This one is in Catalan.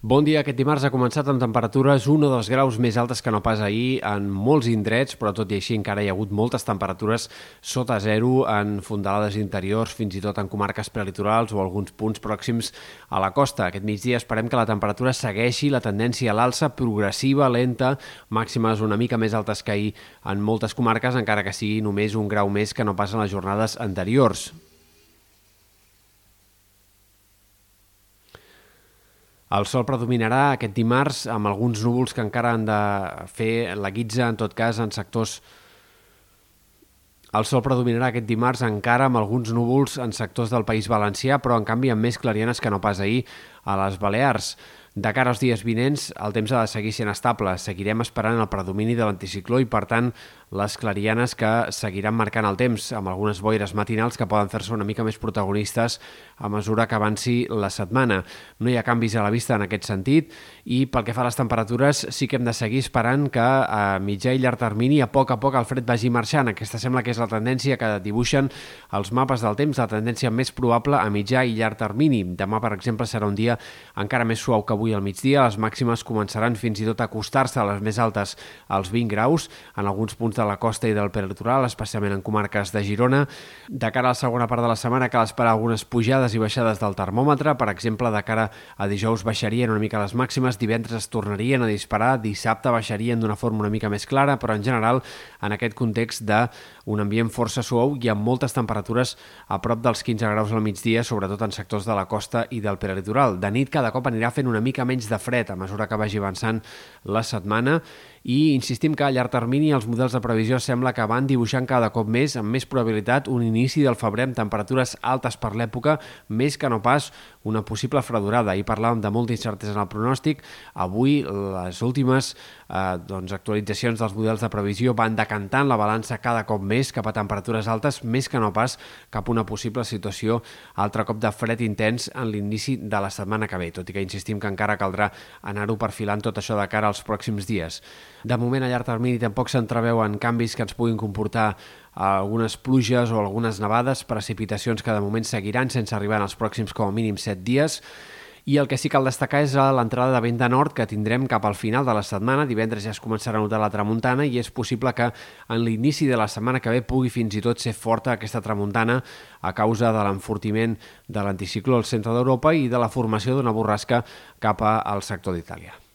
Bon dia. Aquest dimarts ha començat amb temperatures un o dos graus més altes que no pas ahir en molts indrets, però tot i així encara hi ha hagut moltes temperatures sota zero en fondalades interiors, fins i tot en comarques prelitorals o alguns punts pròxims a la costa. Aquest migdia esperem que la temperatura segueixi la tendència a l'alça progressiva, lenta, màximes una mica més altes que ahir en moltes comarques, encara que sigui només un grau més que no pas en les jornades anteriors. El sol predominarà aquest dimarts amb alguns núvols que encara han de fer la guitza, en tot cas, en sectors el sol predominarà aquest dimarts encara amb alguns núvols en sectors del País Valencià, però en canvi amb més clarianes que no pas ahir a les Balears. De cara als dies vinents, el temps ha de seguir sent estable. Seguirem esperant el predomini de l'anticicló i, per tant, les clarianes que seguiran marcant el temps, amb algunes boires matinals que poden fer-se una mica més protagonistes a mesura que avanci la setmana. No hi ha canvis a la vista en aquest sentit i pel que fa a les temperatures sí que hem de seguir esperant que a mitjà i llarg termini a poc a poc el fred vagi marxant. Aquesta sembla que és la tendència que dibuixen els mapes del temps, la tendència més probable a mitjà i llarg termini. Demà, per exemple, serà un dia encara més suau que avui al migdia. Les màximes començaran fins i tot a acostar-se a les més altes als 20 graus. En alguns punts de la costa i del peritoral, especialment en comarques de Girona. De cara a la segona part de la setmana cal esperar algunes pujades i baixades del termòmetre. Per exemple, de cara a dijous baixarien una mica les màximes, divendres es tornarien a disparar, dissabte baixarien d'una forma una mica més clara, però en general en aquest context d'un ambient força suau i amb moltes temperatures a prop dels 15 graus al migdia, sobretot en sectors de la costa i del peritoral. De nit cada cop anirà fent una mica menys de fred a mesura que vagi avançant la setmana i insistim que a llarg termini els models de previsió sembla que van dibuixant cada cop més, amb més probabilitat, un inici del febrer amb temperatures altes per l'època, més que no pas una possible fredurada. Ahir parlàvem de molta incertesa en el pronòstic, avui les últimes eh, doncs, actualitzacions dels models de previsió van decantant la balança cada cop més cap a temperatures altes, més que no pas cap a una possible situació altre cop de fred intens en l'inici de la setmana que ve, tot i que insistim que encara caldrà anar-ho perfilant tot això de cara als pròxims dies. De moment, a llarg termini tampoc s'entreveuen canvis que ens puguin comportar algunes pluges o algunes nevades, precipitacions que de moment seguiran sense arribar en els pròxims com a mínim 7 dies. I el que sí cal destacar és l'entrada de vent de nord que tindrem cap al final de la setmana. Divendres ja es començarà a notar la tramuntana i és possible que en l'inici de la setmana que ve pugui fins i tot ser forta aquesta tramuntana a causa de l'enfortiment de l'anticicló al centre d'Europa i de la formació d'una borrasca cap al sector d'Itàlia.